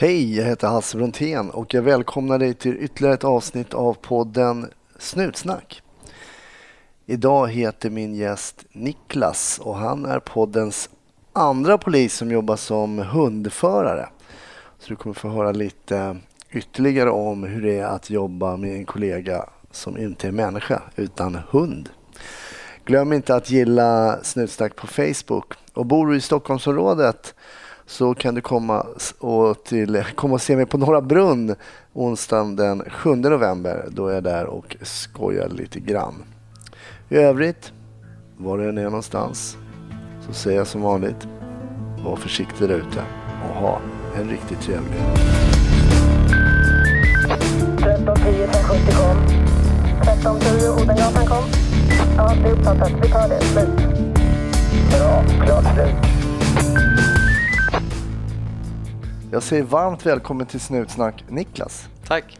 Hej, jag heter Hasse Brontén och jag välkomnar dig till ytterligare ett avsnitt av podden Snutsnack. Idag heter min gäst Niklas och han är poddens andra polis som jobbar som hundförare. Så du kommer få höra lite ytterligare om hur det är att jobba med en kollega som inte är människa utan hund. Glöm inte att gilla Snutsnack på Facebook och bor du i Stockholmsområdet så kan du komma och, till, komma och se mig på Norra Brunn onsdagen den 7 november. Då är jag där och skojar lite grann. I övrigt, var du än är någonstans, så säger jag som vanligt, var försiktig där ute och ha en riktigt trevlig 1310 1070 kom. 1310 Odengatan kom. Ja, det är uppfattat. Vi tar det. Slut. Bra. Klart slut. Jag säger varmt välkommen till Snutsnack Niklas. Tack.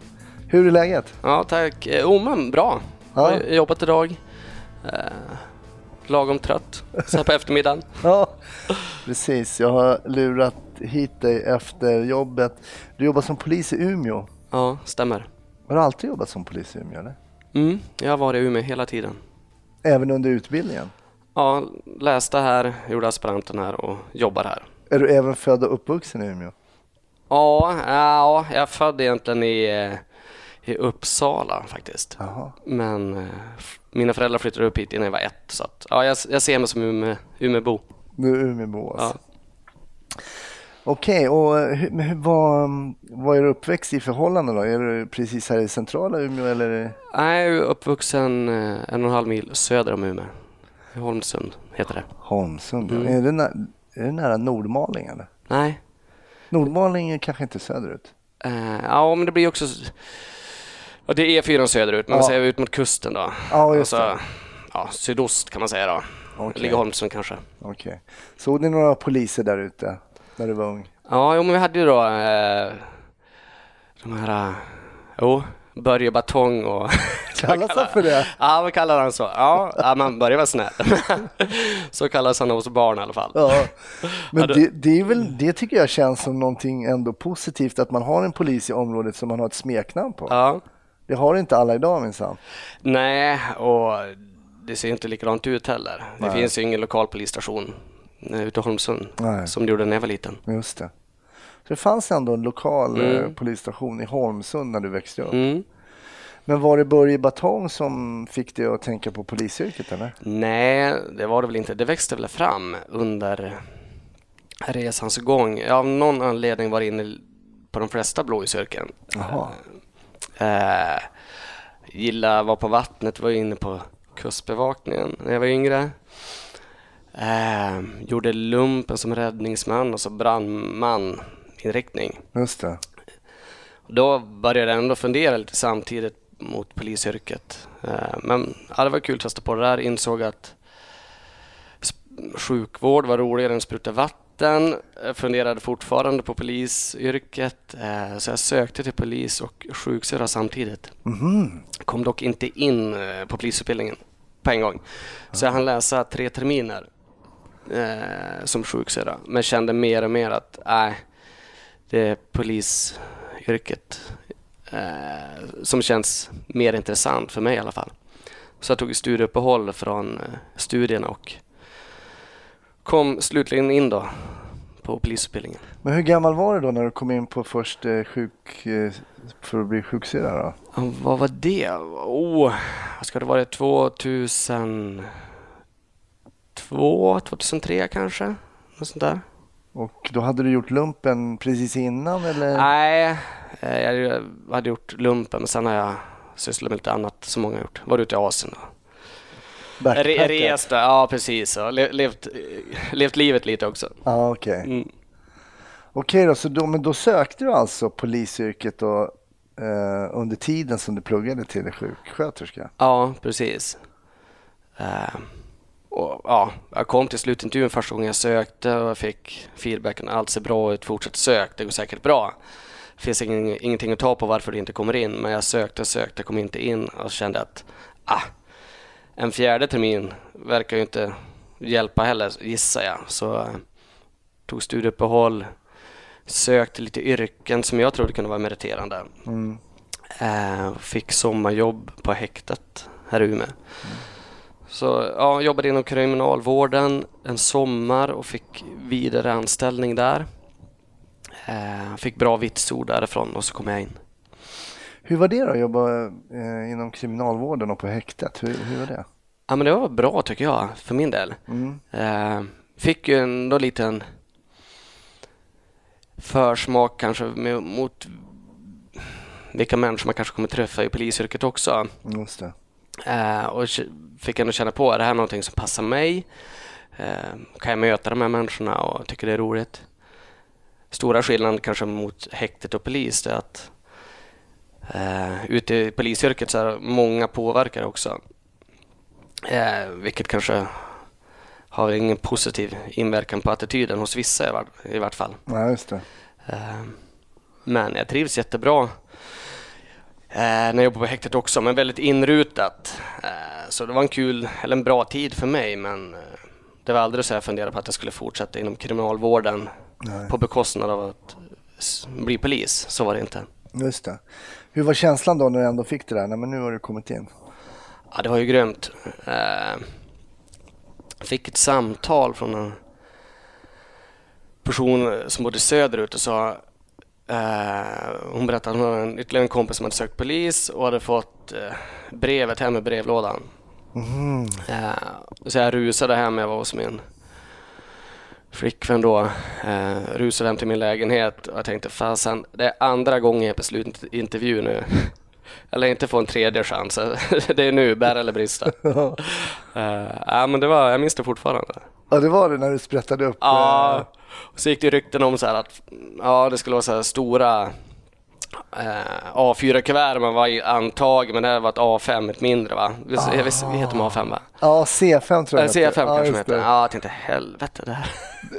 Hur är läget? Ja, tack. Eh, Jo, men bra. Ja. Jag har jobbat idag. Eh, lagom trött så här på eftermiddagen. Ja, precis. Jag har lurat hit dig efter jobbet. Du jobbar som polis i Umeå. Ja, stämmer. Har du alltid jobbat som polis i Umeå eller? Mm, jag har varit i Umeå hela tiden. Även under utbildningen? Ja, läste här, gjorde aspiranten här och jobbar här. Är du även född och uppvuxen i Umeå? Ja, ja jag är född egentligen i, eh, i Uppsala faktiskt. Jaha. Men eh, mina föräldrar flyttade upp hit innan jag var ett. Så att, ja, jag, jag ser mig som. Du är Umeåbo alltså. Ja. Okej, och hur, vad, vad är du uppväxt i förhållande då? Är du precis här i centrala Umeå eller? Nej, jag är uppvuxen eh, en och en halv mil söder om Umeå. Holmsund heter det. Holmsund? Mm. Är, det nä, är det nära Nordmaling eller? Nej. Nordmaling är kanske inte söderut? Eh, ja, men det blir också... Ja, det är E4 söderut, men Ja. man säger ut mot kusten då. Ja, just alltså, ja, sydost kan man säga då. Okej. Ligger Holmsund kanske. Okej. Såg ni några poliser där ute när du var ung? Ja, jo, men vi hade ju då eh, de här... Eh, jo, Börje Batong och... Kallas han för det? Ja, vad kallar han så? Ja, man börjar vara snäll. så kallas han hos barn i alla fall. Ja. Men det- det, det, är väl, det tycker jag känns som någonting ändå positivt att man har en polis i området som man har ett smeknamn på. Ja. Det har inte alla idag minsann. Nej, och det ser inte likadant ut heller. Det Nej. finns ju ingen lokal polisstation eh, ute i Holmsund Nej. som det gjorde när jag var liten. Just det. Så det fanns ändå en lokal Mm. eh, polisstation i Holmsund när du växte upp. Mm. Men var det Börje Batong som fick dig att tänka på polisyrket eller? Nej, det var det väl inte. Det växte väl fram under resans gång. Av någon anledning var det inne på de flesta blåljusyrken. Jaha. Eh, gilla vara på vattnet, var inne på kustbevakningen när jag var yngre. Eh, gjorde lumpen som räddningsman och så brandman inriktning. Just det. Då började jag ändå fundera lite samtidigt mot polisyrket. Eh, Men ja, det var kul att testa på det där. Insåg att sjukvård var roligare än spruta vatten. Jag funderade fortfarande på polisyrket. eh, Så jag sökte till polis och sjuksyrra samtidigt. Mhm. Kom dock inte in eh, på polisutbildningen på en gång. Så jag hann läsa tre terminer som sjuksyrra. Men kände mer och mer att nej, det polisyrket eh, som känns mer intressant för mig i alla fall. Så jag tog studieuppehåll från eh, studierna och kom slutligen in då på polisutbildningen. Men hur gammal var du då när du kom in på först eh, sjuk, eh, för att bli? Ja, vad var det? Oh, vad ska det vara? 2002, 2003 kanske? Något sånt där. Och då hade du gjort lumpen precis innan eller? Nej, eh, jag hade gjort lumpen men sen har jag sysslat med lite annat som många har gjort. Varit ute i Asien då. Re- rest, ja precis. Och le- levt, eh, levt livet lite också. Ja, okej. Mm. Okej då, så då, men då sökte du alltså polisyrket då, eh, under tiden som du pluggade till sjuksköterska? Ja, precis. Eh, och, ja, jag kom till slutintervjun första gången jag sökte och jag fick feedbacken allt ser bra ut, fortsätt sök, det går säkert bra. Det finns ingen, ingenting att ta på varför du inte kommer in, men jag sökte och sökte, kom inte in och kände att ah, en fjärde termin verkar ju inte hjälpa heller, gissar jag. Så eh, tog studieuppehåll, sökte lite yrken som jag trodde kunde vara meriterande. Mm. Eh, fick sommarjobb på häktet här i Umeå. Så ja, jobbade inom kriminalvården en sommar och fick vidare anställning där. Eh, fick bra vitsord därifrån och så kom jag in. Hur var det då att jobba eh, inom kriminalvården och på häktet? Hur, hur var det? Ja men det var bra tycker jag för min del. Mm. Eh, fick ju ändå liten försmak kanske med, mot vilka människor man kanske kommer träffa i polisyrket också. Just det. Eh, och fick ändå känna på, är det här någonting som passar mig? Eh, kan jag möta de här människorna och tycker det är roligt? Stora skillnaden kanske mot häktet och polis det är att eh, ute i polisyrket så är många påverkare också. Eh, vilket kanske har ingen positiv inverkan på attityden hos vissa i vart, i vart fall. Ja, just det. Men jag trivs jättebra när jag jobbar på häktet också, men väldigt inrutat. Eh, Så det var en kul, eller en bra tid för mig, men eh, det var aldrig så jag funderade på att jag skulle fortsätta inom kriminalvården Nej. på bekostnad av att bli polis. Så var det inte. Just det. Hur var känslan då när du ändå fick det där? Nej, men nu har du kommit in. Ja, det var ju grymt. Eh, fick ett samtal från en person som bodde söderut och sa eh, hon berättade att hon hade en, ytterligare en kompis som hade sökt polis och hade fått eh, brevet hem i brevlådan. Eh, så jag rusade hem, jag var hos min flickvän då, eh, rusade hem till min lägenhet och jag tänkte fasen, det är andra gången jag är på slutintervju nu. Eller inte få en tredje chans. det är nu, bära eller brista. Eh, ja, men det var, jag minns det fortfarande. Ja, det var det när du sprättade upp. Ja, eh, och så gick det rykten om så här att ja, det skulle vara så här stora A4-kuvert man var antagen, men det här var ett A5, ett mindre va? Visst, jag visst, vi heter de A5 va? Ja, C5 tror Eh, jag C5 det hette. kanske de just heter. det. Ja, jag tänkte helvete det här.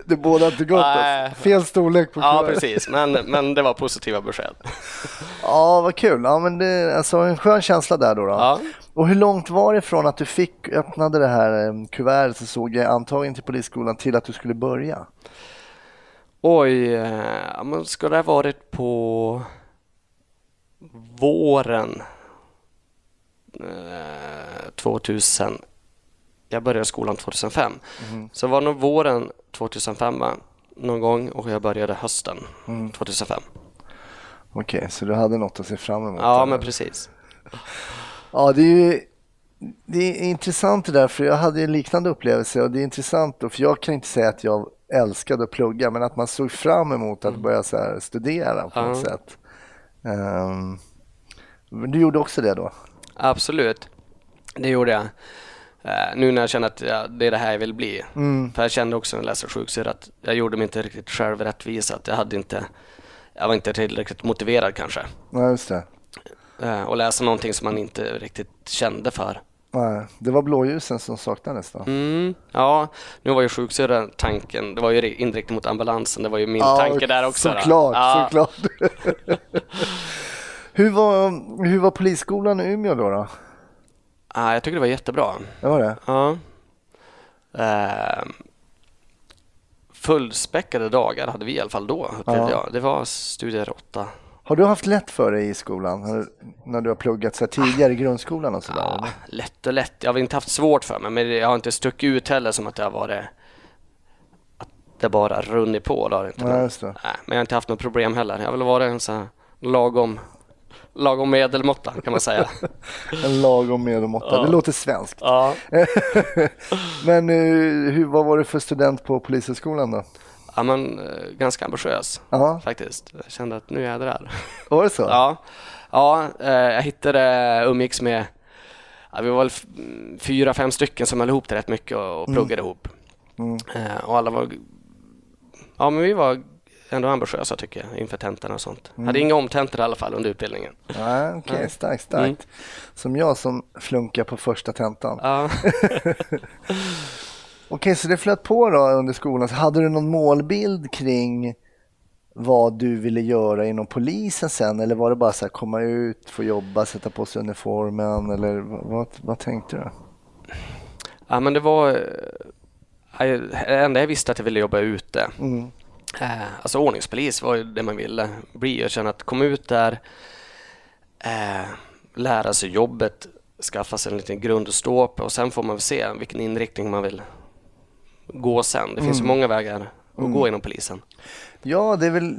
Det båda inte gott. Alltså. Fel storlek på Ja, kuvertet. precis. Men, men det var positiva besked. Ja, vad kul. Ja, men det, alltså en skön känsla där då. då. Ja. Och hur långt var det från att du fick, öppnade det här eh, kuvertet och såg jag antagen till polisskolan till att du skulle börja? Oj, eh, ja, men ska det ha varit på våren eh, 2000? Jag började skolan 2005. Så det var nog våren 2005 va? någon gång och jag började hösten 2005. Okej, så du hade något att se fram emot? Ja, men precis. Ja, det är ju det är intressant det där, för jag hade en liknande upplevelse och det är intressant då, för jag kan inte säga att jag älskade att plugga, men att man såg fram emot att börja så här studera på något Ja. sätt. Ehm, du gjorde också det då? Absolut, det gjorde jag. Eh, nu när jag känner att det är det här jag vill bli. Mm. För jag kände också när jag läste sjuksyra att jag gjorde mig inte riktigt själv rättvisa. Att jag, hade inte, jag var inte tillräckligt motiverad kanske. Ja, just det. Eh, och läsa någonting som man inte riktigt kände för. Nej, det var blåljusen som saknades då? Mm, ja, nu var ju sjuksyra tanken, det var ju inriktning mot ambulansen, det var ju min Ja, tanke där också. Såklart, ja. såklart. hur, var, hur var polisskolan i Umeå då? då? Ja, jag tycker det var jättebra. Det var det? Ja. Eh, fullspäckade dagar hade vi i alla fall då, Ja. Det var studier åtta. Har du haft lätt för dig i skolan? När du har pluggat så tidigare i grundskolan och sådär? Ja, eller? lätt och lätt. Jag har inte haft svårt för mig, men jag har inte stuckit ut heller som att det har varit att det bara runnit på. Det har det inte. Nej, just det. Nej, men jag har inte haft något problem heller. Jag har väl varit en sån här lagom, lagom medelmåtta kan man säga. En lagom medelmåtta. Ja. Det låter svenskt. ja. Men eh, hur, vad var du för student på Polishögskolan då? Ja, men eh, ganska ambitiös Ja, faktiskt. Jag kände att nu jädrar. var det så? Ja, ja eh, jag hittade, umgicks med, ja, vi var väl fyra, fem stycken som höll ihop det rätt mycket och, och pluggade ihop. Mm. Eh, och alla var, ja men vi var ändå ambitiösa tycker jag inför tentorna och sånt. Mm. Hade inga omtentor i alla fall under utbildningen. Nej, Okej, Ja. starkt, starkt. Mm. Som jag som flunkar på första tentan. Ja. Okej, så det flöt på då under skolan. Så hade du någon målbild kring vad du ville göra inom polisen sen? Eller var det bara så här komma ut, få jobba, sätta på sig uniformen? Eller vad, vad, tänkte du? ja men det var, eh, det enda jag visste att jag ville jobba ute. Mm. Eh, alltså ordningspolis var ju det man ville bli. Jag känner att komma ut där, eh, lära sig jobbet, skaffa sig en liten grund att stå på och sen får man väl se vilken inriktning man vill gå sen. Det finns ju Mm. många vägar att gå inom polisen. Ja, det är väl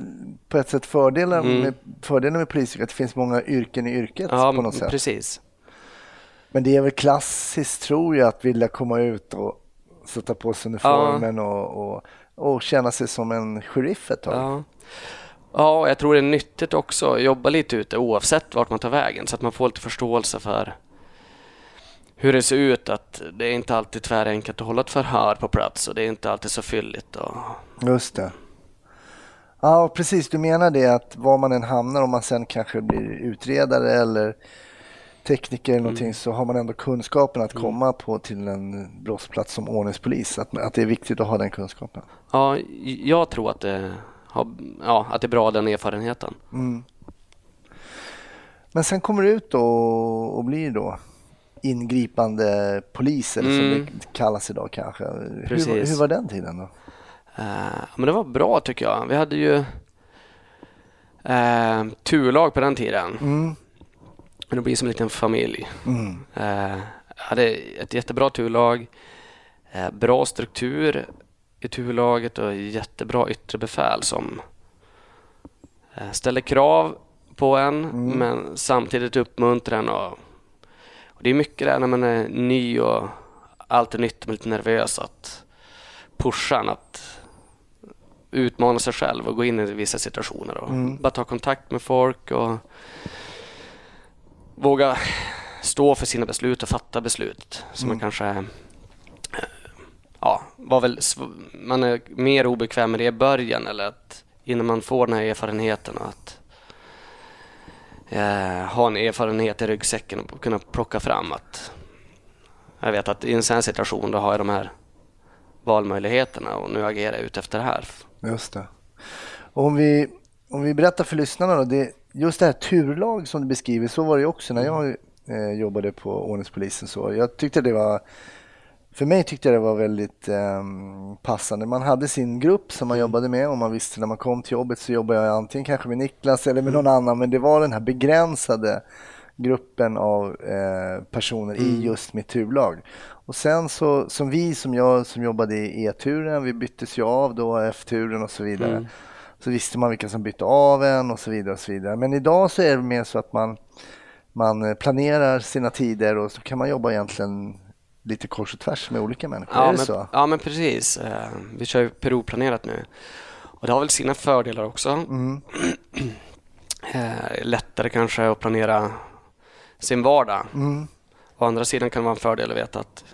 på ett sätt fördelar Mm. med, fördelen med polisyrket att det finns många yrken i yrket Ja, på något sätt. precis. Men det är väl klassiskt tror jag att vilja komma ut och sätta på sig uniformen och, och, och känna sig som en sheriff ett tag. Ja. ja, jag tror det är nyttigt också att jobba lite ute oavsett vart man tar vägen så att man får lite förståelse för hur det ser ut. Att det är inte alltid tvärenkelt att hålla ett förhör på plats och det är inte alltid så fylligt. Och, Just det. Ja, precis. Du menar det att var man än hamnar, om man sen kanske blir utredare eller tekniker eller någonting, så har man ändå kunskapen att komma på till en brottsplats som ordningspolis. Att, att det är viktigt att ha den kunskapen. ja, jag tror att det, har, ja, att det är bra den erfarenheten. Mm. Men sen kommer du ut då och blir då ingripande polis eller som Mm. det kallas idag kanske. Hur, Precis. hur var den tiden då? Eh, men det var bra tycker jag. Vi hade ju eh, turlag på den tiden. Mm. Men det blir som en liten familj. Mm. Jag hade ett jättebra turlag, eh, bra struktur i turlaget och jättebra yttre befäl som ställer krav på en men samtidigt uppmuntrar en. Och, och det är mycket där när man är ny och allt är nytt och lite nervös att pusha en att utmana sig själv och gå in i vissa situationer och bara ta kontakt med folk och våga stå för sina beslut och fatta beslut som man kanske eh, ja, var väl man är mer obekväm med det i början eller att innan man får den här erfarenheten och att eh, ha en erfarenhet i ryggsäcken och kunna plocka fram att jag vet att i en sån här situation då har jag de här valmöjligheterna och nu agerar jag utefter det här. Just det. Och om, vi, om vi berättar för lyssnarna då, det, just det här turlag som du beskriver, så var det ju också när jag eh, jobbade på ordningspolisen. Så jag tyckte det var, för mig tyckte jag det var väldigt eh, passande. Man hade sin grupp som man jobbade med och man visste när man kom till jobbet så jobbade jag antingen kanske med Niklas eller med någon annan, men det var den här begränsade gruppen av eh, personer i just mitt turlag. Och sen så, som vi som jag som jobbade i E-turen, vi byttes ju av då, F-turen och så vidare. Så visste man vilka som bytte av en och så vidare. och så vidare. Men idag så är det mer så att man, man eh, planerar sina tider och så kan man jobba egentligen lite kors och tvärs med olika människor. är Ja det men, så? ja men precis. Eh, Vi kör Peru-planerat nu. Och det har väl sina fördelar också. Mm. Eh, Lättare kanske att planera sin vardag. Mm. Å andra sidan kan det vara en fördel att veta att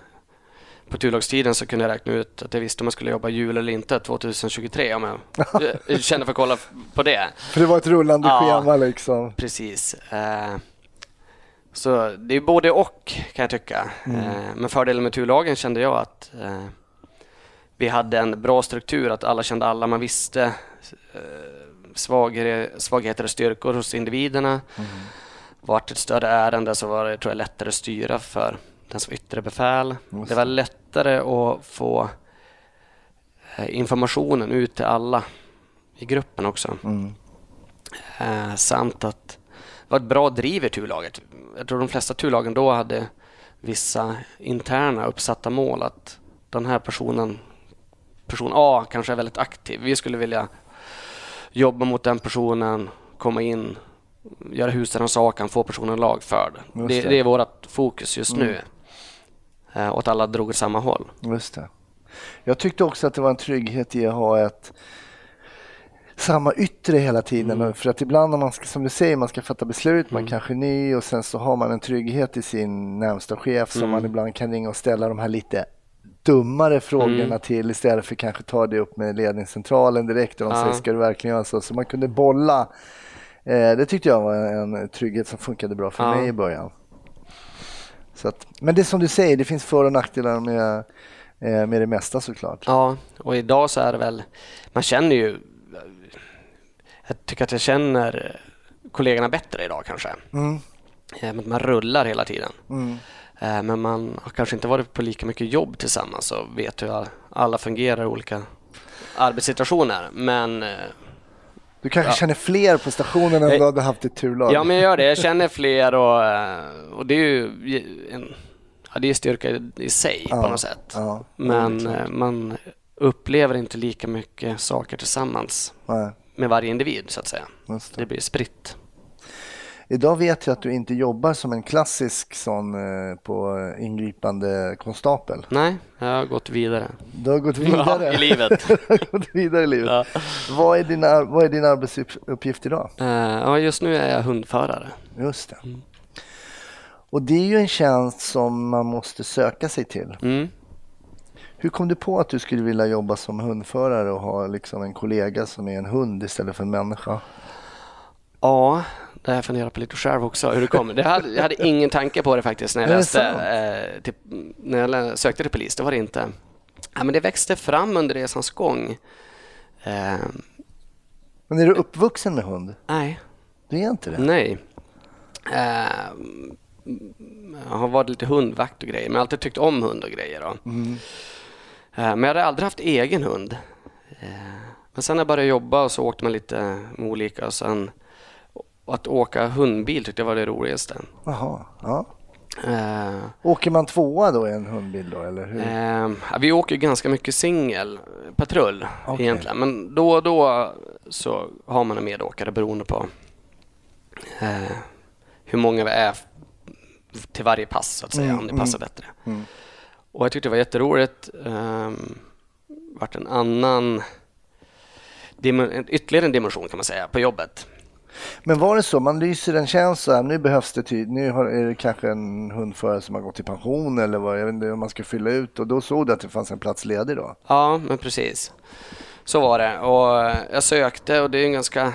på turlagstiden så kunde jag räkna ut att jag visste om jag skulle jobba jul eller inte 2023 om jag jag kände för att kolla på det. För det var ett rullande Ja. schema liksom. Precis. Så det är både och kan jag tycka. Eh, Men fördelen med turlagen kände jag att eh, vi hade en bra struktur, att alla kände alla. Man visste eh, svagare, svagheter och styrkor hos individerna. Vart ett större ärende så var det tror jag, lättare att styra för den som yttre befäl. Just Det var lättare att få informationen ut till alla i gruppen också. Mm. Eh, samt att var ett bra driv i turlaget. Jag tror de flesta turlagen då hade vissa interna uppsatta mål. Att den här personen, person A kanske är väldigt aktiv. Vi skulle vilja jobba mot den personen, komma in, göra husrannsakan, få personen lagförd. Det, det. Mm. det är vårt fokus just nu. Eh, och att alla drog åt samma håll. Just det. Jag tyckte också att det var en trygghet i att ha ett samma yttre hela tiden. Mm. För att ibland när man ska, som du säger, man ska fatta beslut, man kanske är ny och sen så har man en trygghet i sin närmsta chef som Mm. man ibland kan ringa och ställa de här lite dummare frågorna Mm. till istället för kanske ta det upp med ledningscentralen direkt och de Ja. säger ska du verkligen göra så? Så man kunde bolla. Eh, det tyckte jag var en trygghet som funkade bra för Ja. mig i början. Så att, men det är som du säger, det finns för och nackdelar med, eh, med det mesta såklart. Ja, och idag så är det väl, man känner ju, jag tycker att jag känner kollegorna bättre idag kanske. Mm. Eh, Man rullar hela tiden. Mm. Eh, Men man har kanske inte varit på lika mycket jobb tillsammans och vet hur alla fungerar i olika arbetssituationer. Men eh, Du kanske känner fler på stationen än Eh, du hade haft i turlag? ja, men jag gör det. Jag känner fler och, och det är ju en ja, det är styrka i, sig Ja, på något sätt. ja, ja, men man upplever inte lika mycket saker tillsammans Nej, med varje individ så att säga. det. Det blir spritt. Idag vet jag att du inte jobbar som en klassisk sån eh, på ingripande konstapel. Nej, jag har gått vidare. Du har gått vidare. Ja, i livet. du har gått vidare i livet. Ja. Vad, är din, vad är din arbetsuppgift idag? Eh, ja, just nu är jag hundförare. Just det. Och det är ju en tjänst som man måste söka sig till. Mm. Hur kom du på att du skulle vilja jobba som hundförare och ha liksom en kollega som är en hund istället för en människa? Ja, det har jag funderat på lite själv också hur det kommer. Det hade, jag hade ingen tanke på det faktiskt när jag, läste, eh, till, när jag sökte till polis. Det var det inte. Ja, men det växte fram under resans gång. Eh, Men är du uppvuxen med hund? nej, Du är inte det? nej. Eh, jag har varit lite hundvakt och grejer, men jag har alltid tyckt om hund och grejer. Då. Mm. Eh, men jag hade aldrig haft egen hund. Eh, men sen när jag började jobba och så åkte man lite med olika och sen att åka hundbil tyckte jag var det roligaste. Jaha, ja. Eh, Åker man tvåa då i en hundbil då eller hur? ja, vi åker ganska mycket singel patrull Okej. egentligen. Men då och då så har man en medåkare beroende på eh, hur många vi är till varje pass så att säga, Mm, om det passar mm, bättre. mm. Och jag tyckte det var jätteroligt. Um, vart en annan ytterligare en dimension kan man säga på jobbet. Men var det så, man lyser en här, nu behövs det tid, nu har, är det kanske en hundförare som har gått i pension eller vad, jag vet inte om man ska fylla ut och då såg du att det fanns en plats ledig då? Ja, men precis. Så var det. Och jag sökte och det är en ganska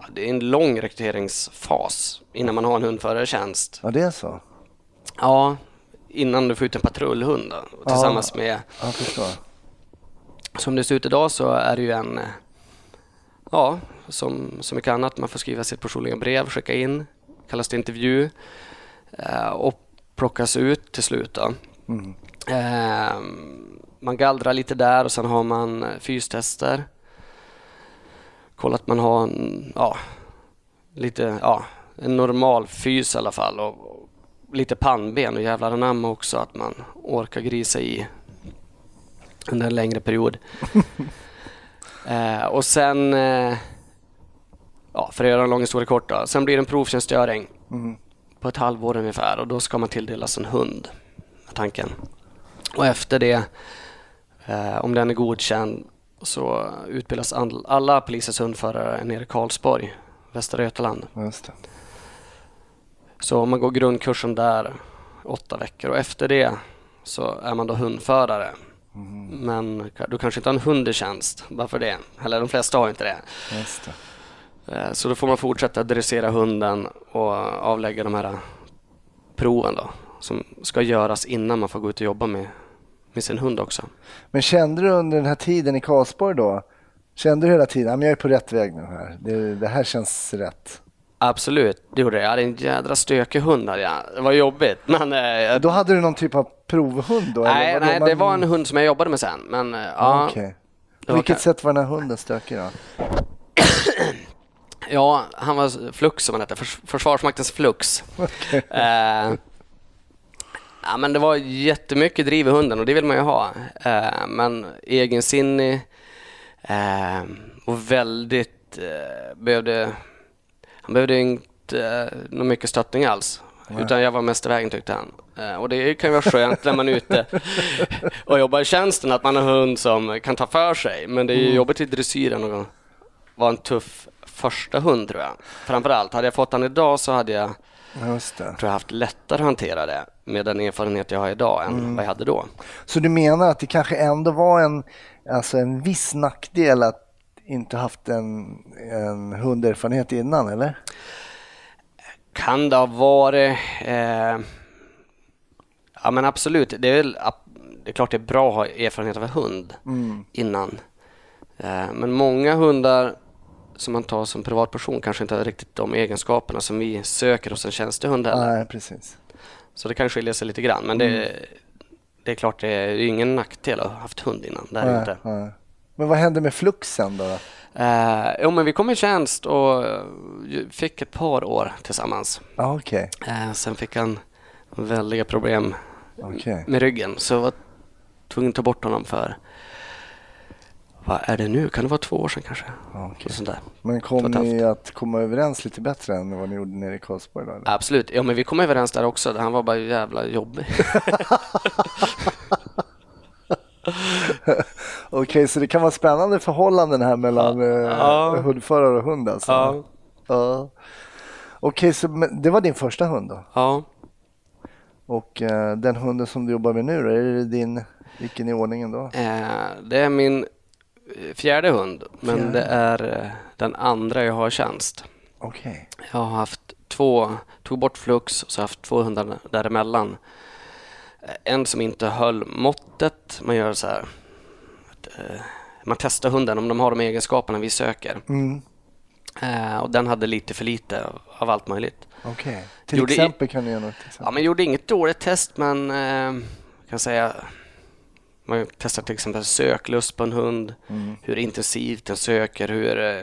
ja, det är en lång rekryteringsfas innan man har en hundförartjänst. Ja, det är så? Ja, innan du får ut en patrullhund då, tillsammans med Jag förstår. Som det ser ut idag så är det ju en, eh, ja, som så mycket annat, man får skriva sitt personliga brev, skicka in, kallas det intervju eh, och plockas ut till slut. Mm. Eh, man gallrar lite där och sen har man eh, fystester. Kolla att man har en, ja, lite, ja, en normal fys i alla fall och lite pannben och jävlar anamma också att man orkar grisa i under en längre period. eh, och sen, eh, ja, för att göra en lång historia kort då, sen blir det en provtjänstgöring Mm. på ett halvår ungefär och då ska man tilldelas en hund, tanken. Och efter det, eh, om den är godkänd, så utbildas all, alla polisens hundförare nere i Karlsborg, Västra Götaland. Just det. Så man går grundkursen där åtta veckor och efter det så är man då hundförare. Men du kanske inte har en hund i tjänst, bara för det. Eller de flesta har inte det. Det. Eh, Så då får man fortsätta dressera hunden och avlägga de här proven då. Som ska göras innan man får gå ut och jobba med, med sin hund också. Men kände du under den här tiden i Karlsborg då, kände du hela tiden att jag är på rätt väg nu här, det, det här känns rätt? Absolut, det gjorde jag. Jag hade en jädra stökig hund. Det var jobbigt. Men, eh, Då hade du någon typ av provhund då? nej, nej, Man- det var en hund som jag jobbade med sen. Men, eh, ja, Okej. det På vilket ka- sätt var den här hunden stökig då? Ja, han var Flux som han hette, Förs- Försvarsmaktens Flux. Eh, ja, men det var jättemycket driv i hunden och det vill man ju ha. Eh, men egensinnig eh, och väldigt eh, behövde, han behövde inte eh, någon mycket stöttning alls. Utan jag var mest i vägen tyckte han. Eh, och det kan ju vara skönt när man är ute och jobbar i tjänsten att man har en hund som kan ta för sig. Men det är ju jobbigt i dressyren och var en tuff första hund tror jag. Framförallt, hade jag fått han idag så hade jag, Just det. tror jag haft lättare att hantera det med den erfarenhet jag har idag än vad jag hade då. Så du menar att det kanske ändå var en, alltså en viss nackdel att inte haft en, en hunderfarenhet innan, eller? Kan det ha varit... Eh, ja men absolut, det är, väl, det är klart det är bra att ha erfarenhet av en hund Mm. innan. Eh, men många hundar som man tar som privatperson kanske inte har riktigt de egenskaperna som vi söker hos en tjänstehund heller. Nej, precis. Så det kan skilja sig lite grann. Men det, det är klart, det är ingen nackdel att ha haft hund innan. Det är Nej, inte. nej. Men vad hände med fluxen då? Eh, jo, men vi kom i tjänst och eh, fick ett par år tillsammans. Ah, Okej, Eh, sen fick han väldiga problem okej. med ryggen så jag var tvungen att ta bort honom för vad är det nu? Kan det vara två år sedan kanske? Där. Men kom ni att komma överens lite bättre än vad ni gjorde nere i Karlsborg? Då, eller? Absolut. Ja, men vi kom överens där också. Han var bara jävla jobbig. Okej, så det kan vara spännande förhållanden här mellan Ja. eh, hundförare och hund alltså? ja. Ja. Okej, så men det var din första hund då? ja. Och eh, den hunden som du jobbar med nu då, är det din, vilken i ordningen då? Eh, det är min eh, fjärde hund, men Fjärde. det är eh, den andra jag har tjänst. Okej. Jag har haft två, tog bort Flux och så har jag haft två hundar däremellan. Eh, En som inte höll måttet. Man gör så här. eh, Man testar hunden om de har de egenskaperna vi söker. Mm. Eh, Och den hade lite för lite av- allt möjligt. Okej. Till Gjorde i- exempel kan du ge något exempel? Ja, men gjorde inget dåligt test men eh, kan säga man testar till exempel söklust på en hund, Mm. hur intensivt den söker, hur eh,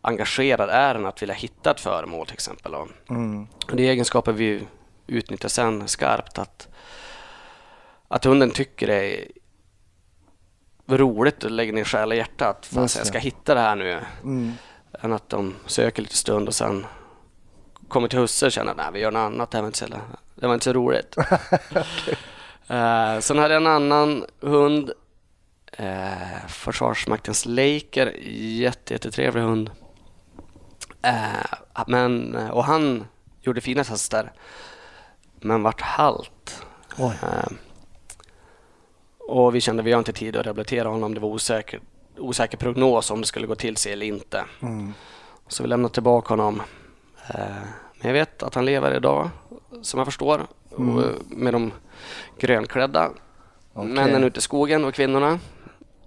engagerad är den att vilja hitta ett föremål till exempel. Och, Mm. och det är egenskaper vi utnyttjar sen skarpt. Att, att hunden tycker det är roligt och lägger ner själ och hjärta att fan, jag ska hitta det här nu. Mm. Än att de söker lite stund och sen kommer till husse och känner att vi gör något annat, det här var inte så, det var inte så roligt. Eh, sen hade jag en annan hund, uh, Försvarsmaktens Laker, jätte, jättetrevlig hund. Eh, men, och han gjorde fina tester, men vart halt. Oj. Och vi kände att vi har inte tid att rehabilitera honom, det var osäker, osäker prognos om det skulle gå till sig eller inte. Mm. Så vi lämnade tillbaka honom. Eh, Men jag vet att han lever idag, som jag förstår, Mm. med de grönklädda Okej. männen ute i skogen och kvinnorna.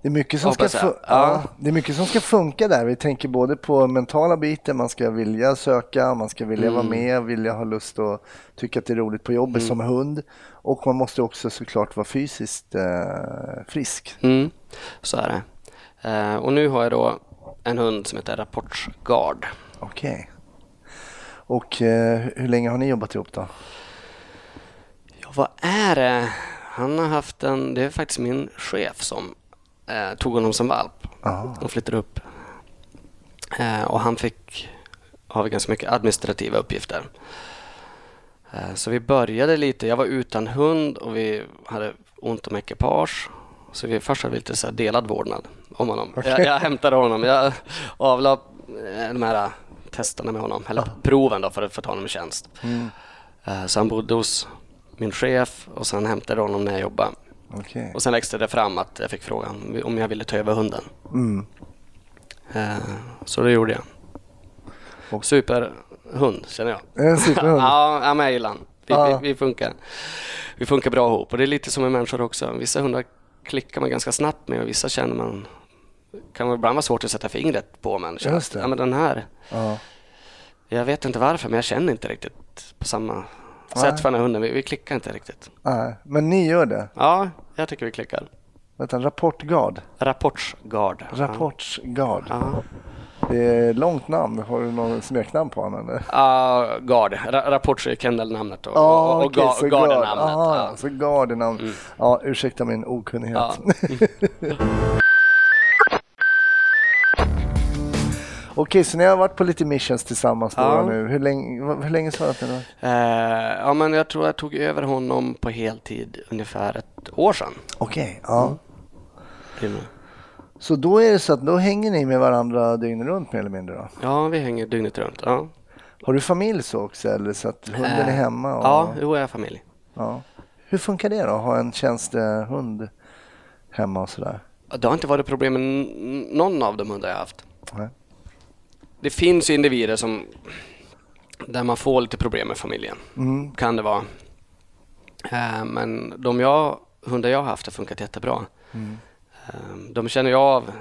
Det är, mycket som ska ja. Ja. det är mycket som ska funka där. Vi tänker både på mentala biten, man ska vilja söka, man ska vilja vara Mm. med, vilja ha lust och tycka att det är roligt på jobbet som hund. Och man måste också såklart vara fysiskt eh, frisk. Mm, så är det. Eh, Och nu har jag då en hund som heter Rapportsgard. Okej. Och eh, hur länge har ni jobbat ihop då? Ja, vad är det? Han har haft en, det är faktiskt min chef som eh, tog honom som valp Aha. och flyttade upp. Eh, och han fick ha ganska mycket administrativa uppgifter. Eh, så vi började lite, jag var utan hund och vi hade ont om ekipage. Så vi först hade vi lite så delad vårdnad om honom. Jag, jag hämtade honom, jag avla eh, de här testerna med honom, eller proven då för att få ta honom i tjänst. Mm. Eh, Så han bodde hos min chef och sen hämtade honom när jag jobbade. Okej. Och sen växte det fram att jag fick frågan om jag ville ta över hunden. Mm. Eh, Så det gjorde jag. Och- Superhund känner jag. En superhund. ja, men jag gillar han. vi, Ja. vi, vi, funkar. vi funkar bra ihop och det är lite som med människor också. Vissa hundar klickar man ganska snabbt med och vissa känner man kan ibland vara svårt att sätta fingret på känner Just det. ja, men den här, Ja. jag vet inte varför men jag känner inte riktigt på samma Nej. sätt för den här hunden. Vi, vi klickar inte riktigt. Nej, men ni gör det? Ja, jag tycker vi klickar. Vänta, rapportgard? Rapportsgard. Rapportsgard. Ja. Det är långt namn. Har du någon smeknamn på honom? Eller? Ja, Gard. Ra- Rapports är kennelnamnet och, Ja, och, och okej, Ga- så Gard är Gard. namnet. Aha, Ja. Så Gard är namn. Mm. Ja, ursäkta min okunnighet. Ja. Okej, så ni har varit på lite missions tillsammans då Ja. nu. Hur länge, hur länge att ni var? Eh, ja, men jag tror jag tog över honom på heltid ungefär ett år sedan. Okej, ja. Mm. Så då är det så att då hänger ni med varandra dygnet runt mer eller mindre då? Ja, vi hänger dygnet runt. Ja, Har du familj så också eller så att hunden är Eh, hemma? Och, ja jo, jag är familj. ja. Hur funkar det då? att Ha en tjänstehund hemma och sådär? Det har inte varit problem med någon av de hundar jag har haft. Nej. Det finns individer som där man får lite problem med familjen. Mm. Kan det vara. Eh, men de jag, hundar jag har haft har funkat jättebra. Mm. Eh, de känner jag av,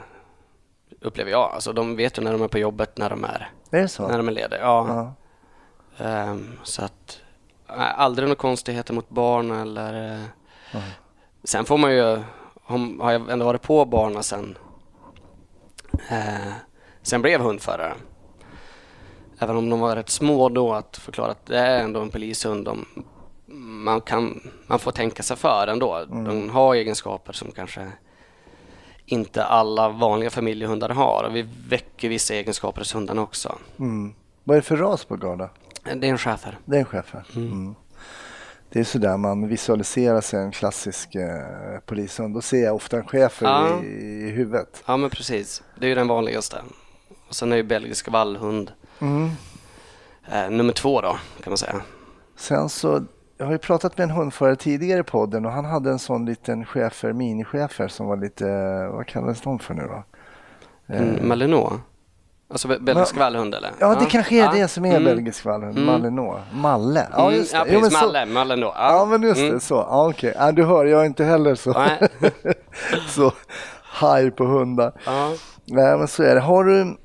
upplever jag. Alltså, de vet ju när de är på jobbet, när de är, Är när de är lediga. Ja. Ja. Ehm, så att aldrig några konstigheter mot barn eller... eh, Ja. Sen får man ju, har jag ändå varit på barnen sen Eh, sen blev hundförare. Även om de var rätt små då att förklara att det är ändå en polishund. De, man, kan, man får tänka sig för ändå. De har egenskaper som kanske inte alla vanliga familjehundar har. Och vi väcker vissa egenskaper hos hundarna också. Mm. Vad är det för ras på Garda? Det är en schäfer. Det är en schäfer. Mm. Det är sådär man visualiserar sig en klassisk eh, polishund. Då ser jag ofta en schäfer Ja. i, i huvudet. Ja men precis. Det är ju den vanligaste. Och sen är ju belgisk vallhund Mm. eh, nummer två då kan man säga. Sen så, jag har ju pratat med en hundförare tidigare i podden och han hade en sån liten schäfer, minischäfer som var lite, eh, vad kallades de för nu då? En Malinois. Alltså be- belgisk Eh. Vallhund eller? Ja, det kanske är Ja. det som är Mm. belgisk vallhund, Mm. Malinois. Malle, ja Mm, just det. Ja, Jo, precis. så- Malle, Malle då. Ja, men just Mm. det. Så. Ja, okej. Ja, du hör, jag är inte heller så, så haj på hundar. Ja. Nej, men så är det. Har du,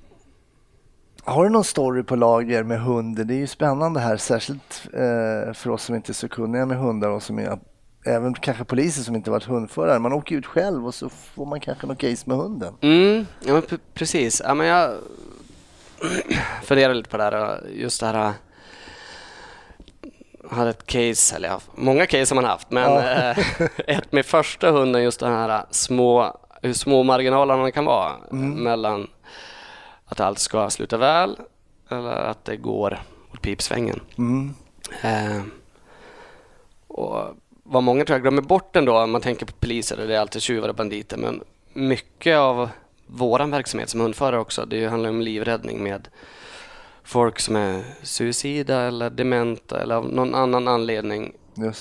har du någon story på lager med hund? Det är ju spännande här, särskilt eh, för oss som inte är så kunniga med hundar och som är Även kanske poliser som inte varit hundförare. Man åker ut själv och så får man kanske något case med hunden. Mm, ja precis. Ja, men jag funderar lite på det här. Just det här. Jag hade ett case, eller jag har många case har man haft, men Ja. eh, ett med första hunden, just den här små, hur små marginalerna kan vara mellan att allt ska sluta väl eller att det går åt pipsvängen. Mm. Eh, och vad många tror jag glömmer bort ändå om man tänker på poliser, det är alltid tjuvar och banditer, men mycket av våran verksamhet som hundförare också, det handlar om livräddning med folk som är suicida eller dementa eller av någon annan anledning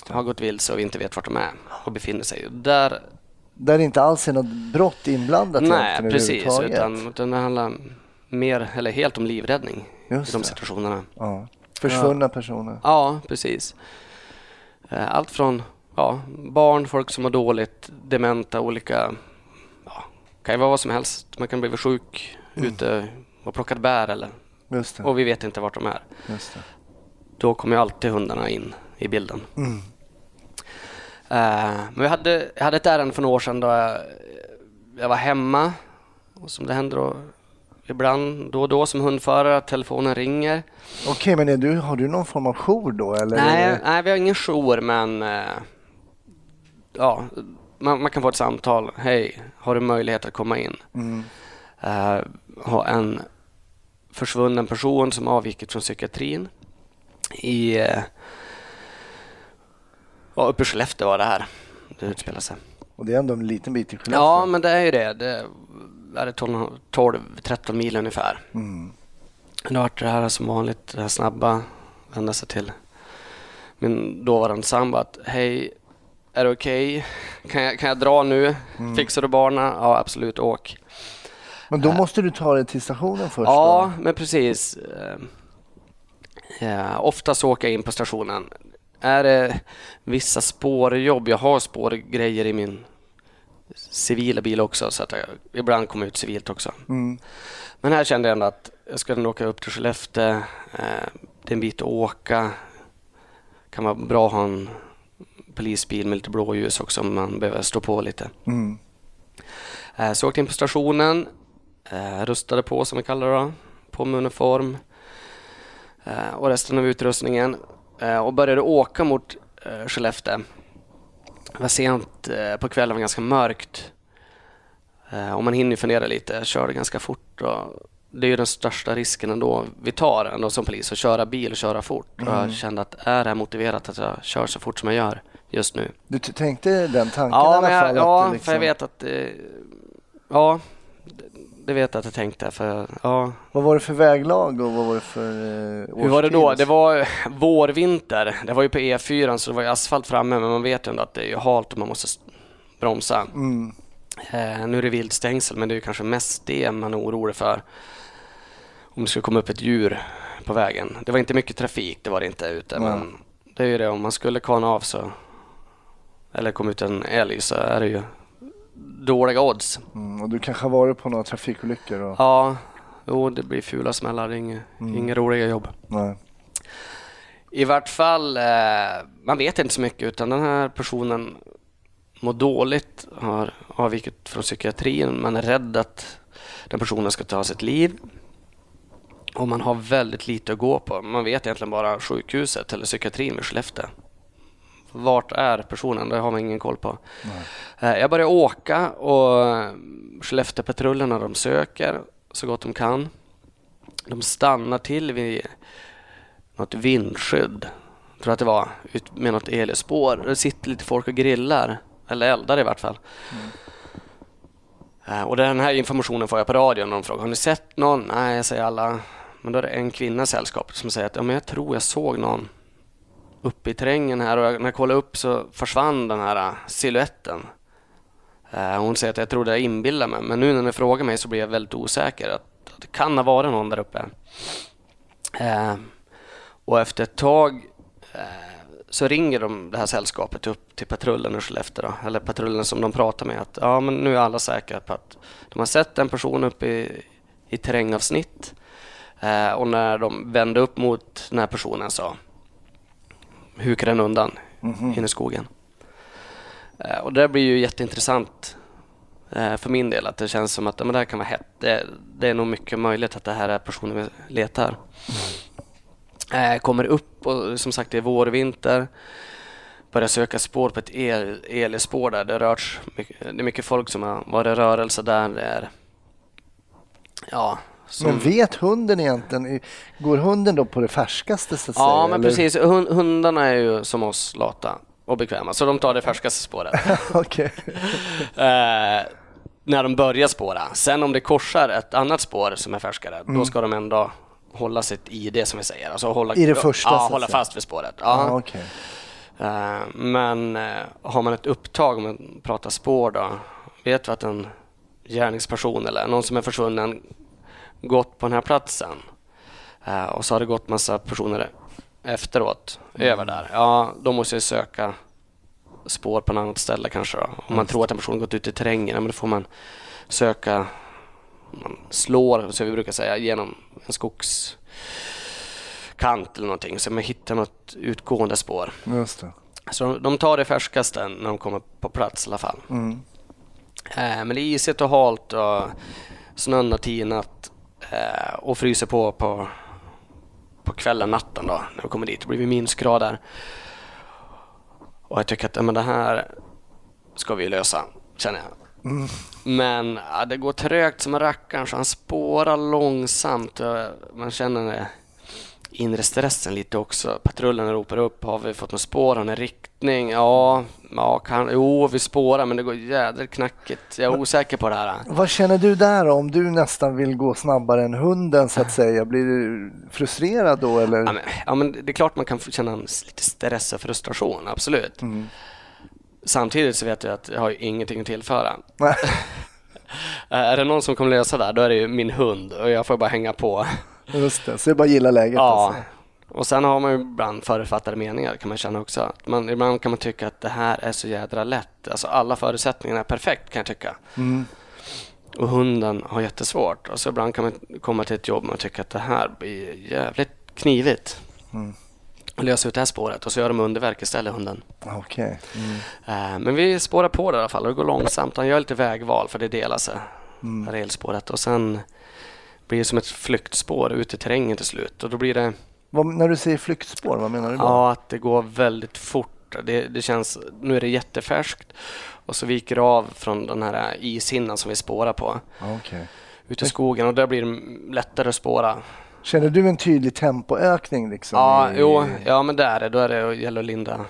har gått vilse och vi inte vet vart de är och befinner sig. Där, Där det inte alls är något brott inblandat nej, precis, utan, utan det handlar mer, eller helt om livräddning Just i de det. situationerna. Ja. Försvunna personer. Ja, precis. Eh, Allt från ja, barn, folk som mår dåligt, dementa, olika... Ja, kan ju vara vad som helst. Man kan bli sjuk ute och plockat bär eller... Och vi vet inte vart de är. Då kommer ju alltid hundarna in i bilden. Mm. Eh, men vi hade, jag hade ett ärende för några år sedan då jag, jag var hemma. Och som det händer då, ibland då och då som hundförare, att telefonen ringer. Okej, men är du, har du någon form av jour då? Eller Nej, nej, vi har ingen jour men eh, ja, man, man kan få ett samtal. Hej, har du möjlighet att komma in? Mm. Eh, ha en försvunnen person som avvikit från psykiatrin i ja, uppe i Skellefteå var det här. Det utspelar sig. Och det är ändå en liten bit i Skellefteå. Ja, men det är ju det. Det 12-13 mil ungefär. Mm. Det varit det här som vanligt, det här snabba, vända sig till min dåvarande sambo att hej, är det okej? Kan, jag, kan jag dra nu? Fixar du barnen? Ja, absolut, åk. Men då måste du ta dig till stationen först Ja, då? men precis. Eh, eh, oftast åker jag in på stationen. Är det vissa spårjobb, jag har spårgrejer i min civila bil också så att jag ibland kommer ut civilt också. Mm. Men här kände jag ändå att jag skulle ändå åka upp till Skellefteå. Eh, det är en bit att åka. kan vara bra att ha en polisbil med lite blåljus också om man behöver stå på lite. Mm. Eh, så åkte in på stationen, eh, rustade på som vi kallar det då, på med uniform och resten av utrustningen och började åka mot eh, Skellefteå. Det var sent eh, på kvällen, var ganska mörkt. Eh, och man hinner fundera lite, jag körde ganska fort och det är ju den största risken ändå vi tar ändå som polis, att köra bil och köra fort. Och jag kände att är det här motiverat att jag kör så fort som jag gör just nu? Du tänkte den tanken i Ja, alla men jag, fall? ja liksom- för jag vet att... Eh, ja, det, vet jag att jag tänkte. För, ja. Vad var det för väglag och vad var det för eh, Hur var det då? Det var vårvinter. Det var ju på E4 så det var ju asfalt framme men man vet ju ändå att det är halt och man måste bromsa. Mm. Eh, nu är det viltstängsel men det är ju kanske mest det man är orolig för. Om det skulle komma upp ett djur på vägen. Det var inte mycket trafik, det var det inte ute. Nej. Men det är ju det, om man skulle kana av så eller kom ut en älg så är det ju dåliga odds. Mm. Och du kanske har varit på några trafikolyckor? Och... Ja, jo det blir fula smällar, inga, Mm. inga roliga jobb. Nej. I vart fall, eh, man vet inte så mycket utan den här personen mår dåligt, har avvikit från psykiatrin, man är rädd att den personen ska ta sitt liv. Och man har väldigt lite att gå på. Man vet egentligen bara sjukhuset eller psykiatrin i Skellefteå. Vart är personen? Det har man ingen koll på. Nej. Jag börjar åka och Skellefteåpatrullerna de söker så gott de kan. De stannar till vid något vindskydd, tror att det var, ut med något elspår. Det sitter lite folk och grillar, eller eldar i vart fall. Mm. Och den här informationen får jag på radion. De frågar, har ni sett någon? Nej, säger alla. Men då är det en kvinna i sällskap som säger att ja, men jag tror jag såg någon uppe i terrängen här och när jag kollade upp så försvann den här äh, siluetten. Äh, hon säger att jag trodde jag inbillade mig, men nu när ni frågar mig så blir jag väldigt osäker. Att det kan ha varit någon där uppe. Äh, och efter ett tag så ringer de det här sällskapet upp till patrullen i Skellefteå, då, eller patrullen som de pratar med. att ja, men Nu är alla säkra på att de har sett en person uppe i, i terrängavsnitt. Eh, och när de vände upp mot den här personen så hukar den undan mm -hmm. in i skogen. Eh, och det blir ju jätteintressant eh, för min del. Att det känns som att men det här kan vara hett. Det, det, är nog mycket möjligt att det här är personen vi letar. Mm. Eh, kommer upp och som sagt det är vår, vinter. Börjar söka spår på ett el, elspår där. Det, mycket, det är mycket folk som har varit i rörelse där. Det är, ja, som... Men vet hunden egentligen, går hunden då på det färskaste så att Ja, säga, men eller? precis. Hund, hundarna är ju som oss lata och bekväma, så de tar det färskaste spåret. okay. eh, när de börjar spåra. Sen om det korsar ett annat spår som är färskare, mm. då ska de ändå hålla sitt ID som vi säger. Alltså hålla, I det första? Ja, hålla fast vid spåret. Ja. Ah, okay. uh, men uh, har man ett upptag, om man pratar spår då, vet vi att en gärningsperson eller någon som är försvunnen gått på den här platsen uh, och så har det gått massa personer efteråt mm. över där. Ja, då måste jag söka spår på något annat ställe kanske. Då. Om man mm. tror att en person gått ut i terrängen, men då får man söka man slår, som vi brukar säga, genom en skogskant eller någonting. Så man hittar något utgående spår. Just det. Så de tar det färskaste när de kommer på plats i alla fall. Mm. Eh, men det är isigt och halt och snön har tinat eh, Eh, och fryser på på, på kvällen, natten då när vi kommer dit. Det blir minusgrader. Och jag tycker att men det här ska vi lösa, känner jag. Mm. Men ja, det går trögt som en rackare så han spårar långsamt. Man känner det inre stressen lite också. Patrullen ropar upp, har vi fått något spår, har en riktning? Ja, ja kan, jo vi spårar men det går jädrigt knackigt. Jag är osäker på det här. Vad känner du där om du nästan vill gå snabbare än hunden så att säga? Blir du frustrerad då eller? Ja men, ja, men det är klart man kan känna lite stress och frustration, absolut. Mm. Samtidigt så vet jag att jag har ingenting att tillföra. är det någon som kommer lösa det här, då är det ju min hund och jag får bara hänga på. Just det, så det är bara att gilla läget. Ja. Alltså. Och sen har man ju ibland förutfattade meningar kan man känna också. Man, ibland kan man tycka att det här är så jädra lätt. Alltså alla förutsättningar är perfekt kan jag tycka. Mm. Och hunden har jättesvårt. Och så ibland kan man komma till ett jobb och tycka att det här blir jävligt knivigt. Mm och lösa ut det här spåret och så gör de underverk istället, hunden. Okay. Mm. Uh, men vi spårar på det i alla fall och det går långsamt. Han gör lite vägval för det delar sig, mm. railspåret. Och sen blir det som ett flyktspår ut i terrängen till slut. Och då blir det... Vad, när du säger flyktspår, vad menar du då? Ja, att det går väldigt fort. Det, det känns, nu är det jättefärskt och så viker det av från den här ishinnan som vi spårar på. Okay. Ut i skogen och där blir det lättare att spåra. Känner du en tydlig tempoökning? Liksom ja, i... jo, ja, men det är det. Då är det att gälla att linda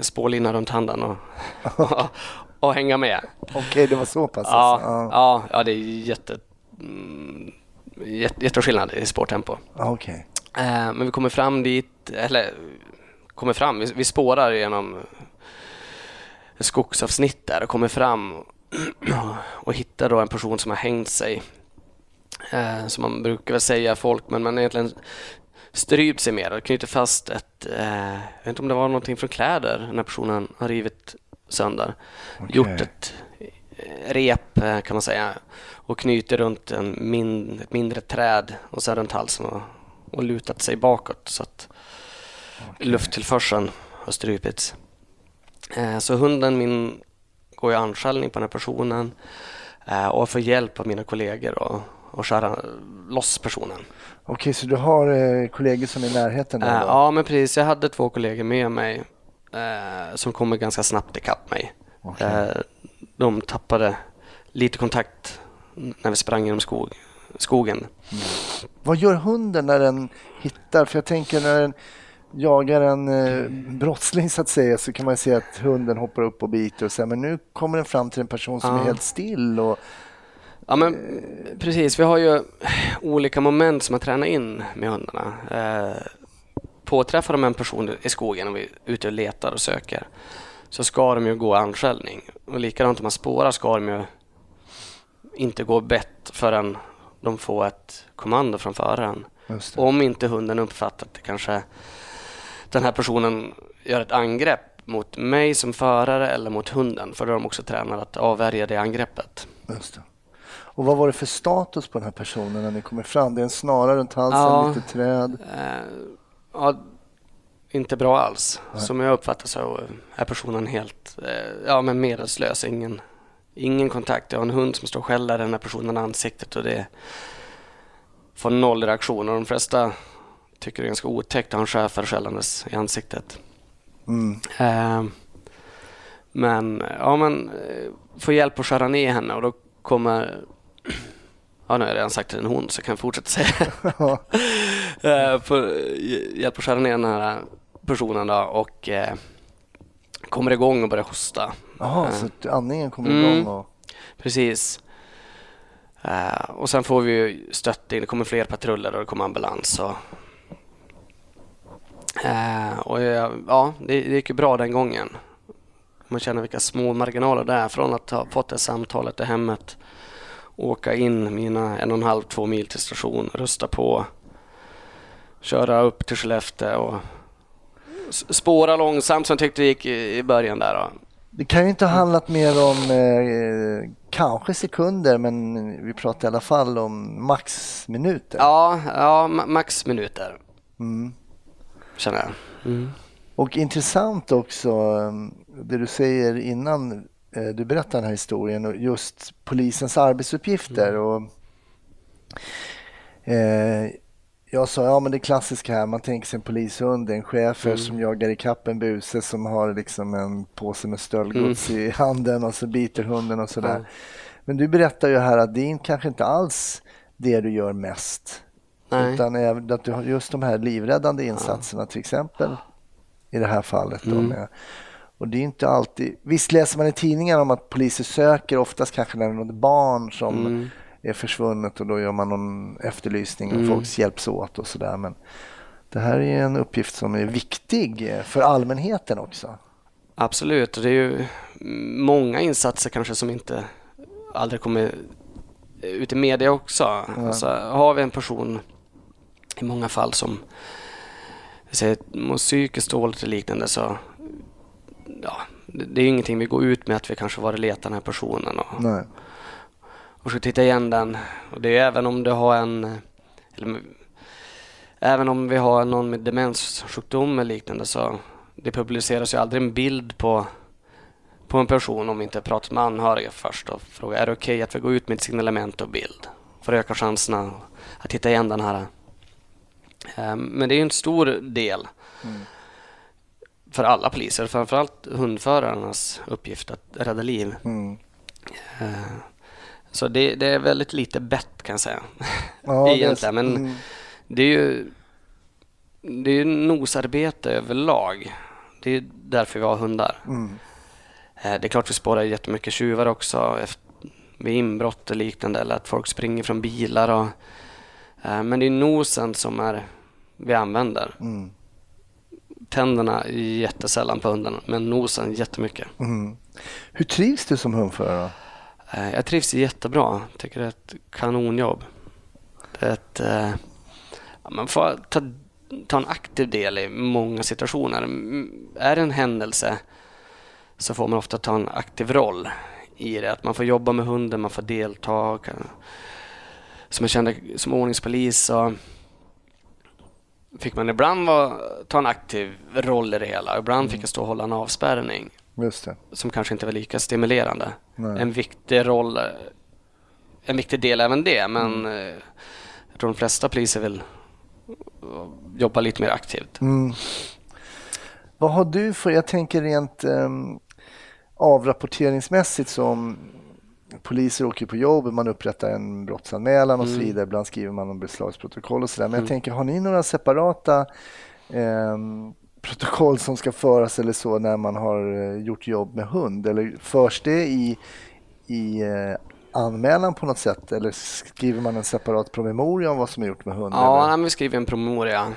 spålina runt handen och, och, och hänga med. Okej, okay, det var så pass? Ja, alltså. ja. ja, det är jätte, mm, jätte, jätteskillnad i spårtempo. Okay. Eh, men vi kommer fram dit, eller kommer fram, vi, vi spårar genom skogsavsnitt där och kommer fram och hittar då en person som har hängt sig eh, som man brukar väl säga folk, men man egentligen strypt sig mer och knutit fast ett, eh, jag vet inte om det var någonting från kläder den här personen har rivit sönder. Okay. Gjort ett eh, rep kan man säga och knutit runt en min, ett mindre träd och sen runt halsen och, och lutat sig bakåt så att okay. lufttillförseln har strypits. Eh, så hunden min går jag anskällning på den här personen eh, och får hjälp av mina kollegor och, och köra loss personen. Okej, så du har eh, kollegor som är i närheten? Där, Eh, ja, men precis. Jag hade två kollegor med mig eh, som kommer ganska snabbt ikapp mig. Okej. Eh, de tappade lite kontakt när vi sprang genom skog, skogen. Vad gör hunden när den hittar? För jag tänker när den jagar en eh, brottsling så att säga så kan man se att hunden hoppar upp och biter och här, men nu kommer den fram till en person som Ja. är helt still och Ja, men precis. Vi har ju olika moment som man tränar in med hundarna. Eh, påträffar de en person i skogen och vi är ute och letar och söker så ska de ju gå anskällning. Och likadant om man spårar ska de ju inte gå bett förrän de får ett kommando från föraren. Om inte hunden uppfattar att det kanske den här personen gör ett angrepp mot mig som förare eller mot hunden. För då är de också tränade att avvärja det angreppet. Just det. Och vad var det för status på den här personen när ni kommer fram? Det är en snara runt halsen, Ja. lite träd. Eh, ja, inte bra alls. Som jag uppfattar så är personen helt eh, ja, men medvetslös. Ingen, ingen kontakt. Jag har en hund som står och skäller den här personen i ansiktet och det får noll reaktion. Och de flesta tycker det är ganska otäckt att ha en schäfer skällandes i ansiktet. Mm. Eh, men ja, men eh, få hjälp att skära ner henne och då kommer Ja, nu har jag redan sagt att det är en hon så jag kan fortsätta säga. Ja. Eh, hjälp att skära ner den här personen då och kommer igång och börjar hosta. Jaha, så att andningen kommer Mm. igång och... Precis. Eh, och sen får vi ju stöttning, det kommer fler patruller och det kommer ambulans. Och, eh, och jag, ja, det, det gick ju bra den gången. Man känner vilka små marginaler det är från att ha fått det samtalet i hemmet. Åka in mina en och en halv, två mil till station, rusta på. Köra upp till Skellefteå och spåra långsamt som jag tyckte det gick i, i början där. Då. Det kan ju inte ha handlat mer om eh, kanske sekunder, men vi pratar i alla fall om maxminuter. Ja, ja ma- max minuter Mm. känner jag. Mm. Och intressant också eh, det du säger innan eh, du berättar den här historien och just polisens arbetsuppgifter. Mm. Och, eh, jag sa, ja men det klassiska här, man tänker sig en polishund, en chefer Mm. som jagar ikapp en buse som har liksom en påse med stöldgods i handen och så biter hunden och sådär. Mm. Ja. Men du berättar ju här att det är kanske inte alls det du gör mest. Nej. Utan även att du har just de här livräddande insatserna till exempel i det här fallet. Då Mm. med. Och det är inte alltid, visst läser man i tidningar om att poliser söker oftast kanske när det är något barn som Mm. Är försvunnet och då gör man någon efterlysning och Mm. folk hjälps åt och sådär. Men det här är en uppgift som är viktig för allmänheten också. Absolut, och det är ju många insatser kanske som inte aldrig kommer ut i media också. Alltså, har vi en person i många fall som säger, mår psykiskt dåligt och liknande så ja, det är ju ingenting vi går ut med att vi kanske var och letar den här personen och, Nej. Och ska titta igen den. Och det är även om du har en eller, Även om vi har någon med demenssjukdom eller liknande så det publiceras ju aldrig en bild på, på en person om vi inte pratat med anhöriga först och frågar är det okej att vi går ut med ett signalement och bild för att öka chanserna att hitta igen den här. Eh, Men det är ju en stor del för alla poliser, framförallt hundförarnas uppgift att rädda liv. Mm. Så det, det är väldigt lite bett kan jag säga. Ja, det- Egentligen, men mm. det är ju det är ju nosarbete överlag. Det är därför vi har hundar. Mm. Eh, Det är klart vi spårar jättemycket tjuvar också vid inbrott och liknande eller att folk springer från bilar. Och, eh, men det är nosen som är, vi använder. Mm. Tänderna är jättesällan på hunden men nosen jättemycket. Mm. Hur trivs du som hundförare? Eh, Jag trivs jättebra. Tycker det är ett kanonjobb. Det är ett, eh, man får ta, ta en aktiv del i många situationer. Mm, Är det en händelse så får man ofta ta en aktiv roll i det. Att man får jobba med hunden, man får delta. Kan- Som jag kände som ordningspolis så fick man ibland vara, ta en aktiv roll i det hela. Ibland fick jag stå och hålla en avspärrning. Just det. som kanske inte var lika stimulerande. Nej. En viktig roll, eh, en viktig del även det, men Mm. eh, jag tror de flesta poliser vill eh, jobba lite mer aktivt. Mm. Vad har du för, jag tänker rent um, avrapporteringsmässigt som poliser åker på jobb, man upprättar en brottsanmälan och så Mm. vidare. Ibland skriver man om beslagsprotokoll och sådär. Men jag Mm. tänker, har ni några separata ehm, protokoll som ska föras eller så när man har eh, gjort jobb med hund? Eller förs det i, i eh, anmälan på något sätt? Eller skriver man en separat promemoria om vad som är gjort med hund? Ja, eller? vi skriver en promemoria.